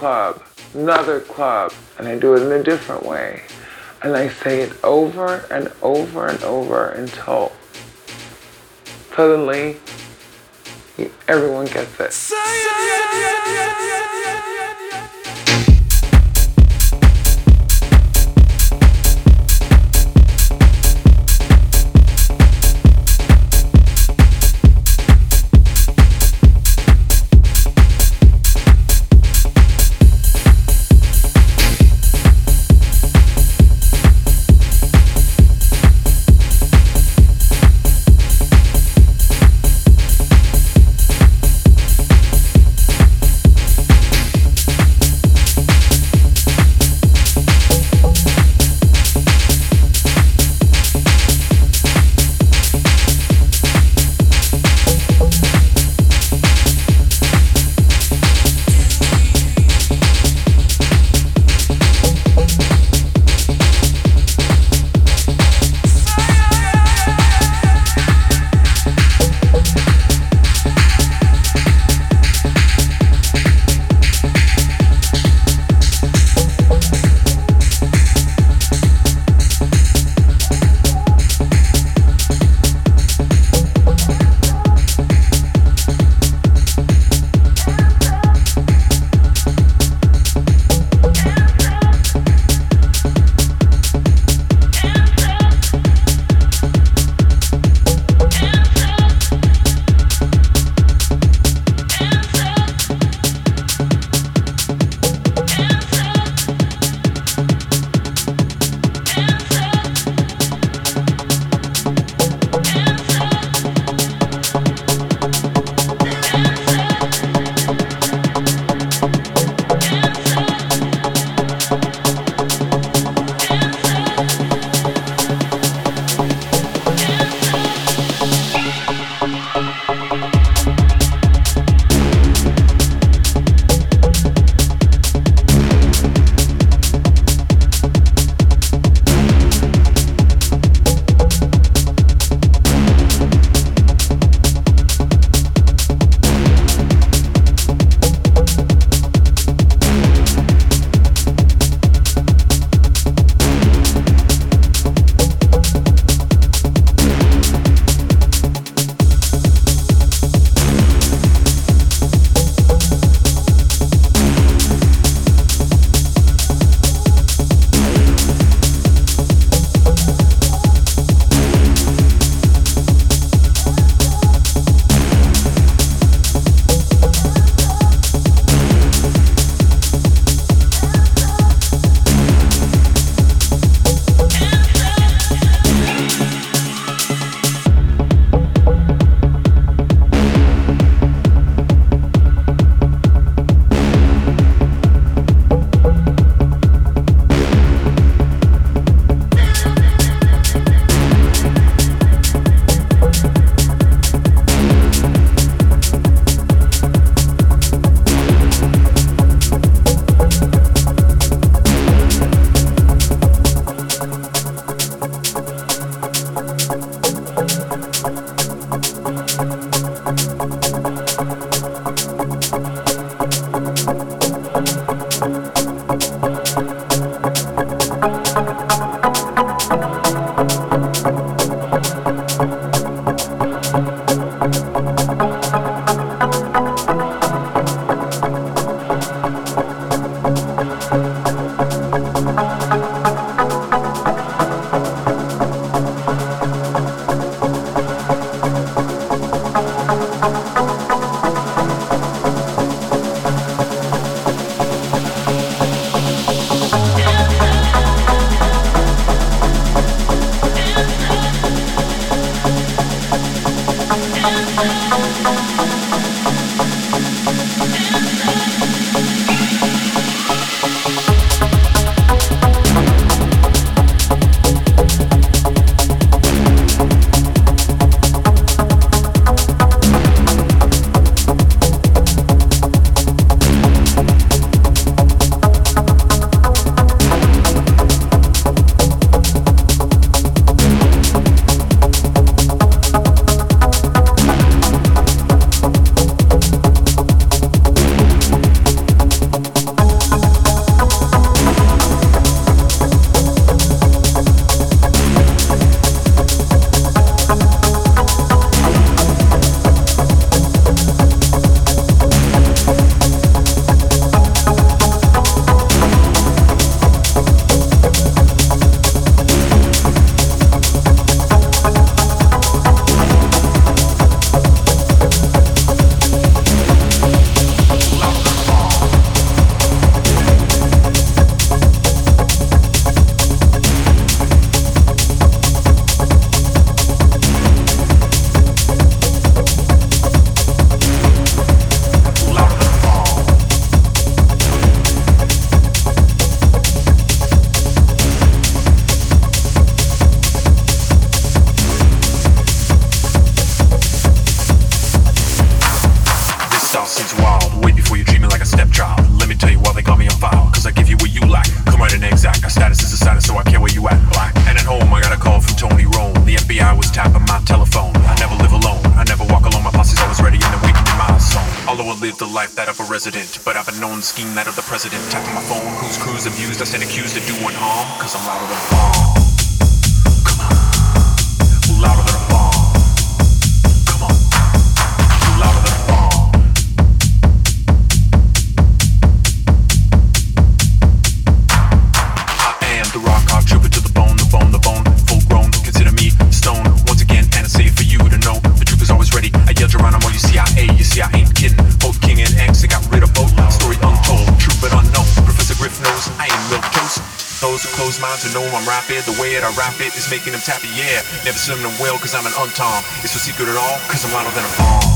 club, another club, and I do it in a different way. And I say it over and over and over until suddenly everyone gets it. Thank. known scheme, that of the president. Tapping my phone, whose crews abused us and accused of doing harm, cause I'm louder than bomb. Making them tappy, yeah. Never swimming them well, cause I'm an untom. It's no secret at all, cause I'm louder than a bomb.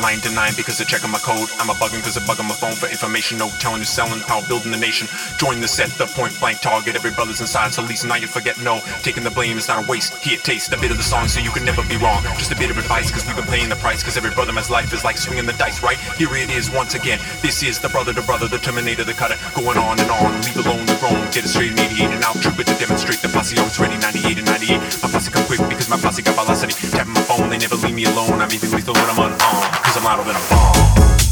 Lying, denying because they're checking my code. I'm a bugging because they're bugging my phone for information. No telling who's selling, power building the nation. Join the set, the point blank target. Every brother's inside, so at least now you forget no. Taking the blame is not a waste. Here, taste a bit of the song so you can never be wrong. Just a bit of advice because we've been paying the price. Because every brother life is like swinging the dice, right? Here it is once again. This is the brother to brother, the terminator, the cutter. Going on and on, leave alone the grown. Get it straight, 88 and out. Troop it to demonstrate the posse always ready, 98 and 98. My posse come quick because my posse got velocity. Tapping my phone, they never leave me alone. I'm even lethal when I'm unarmed. Cause I'm louder than a bomb.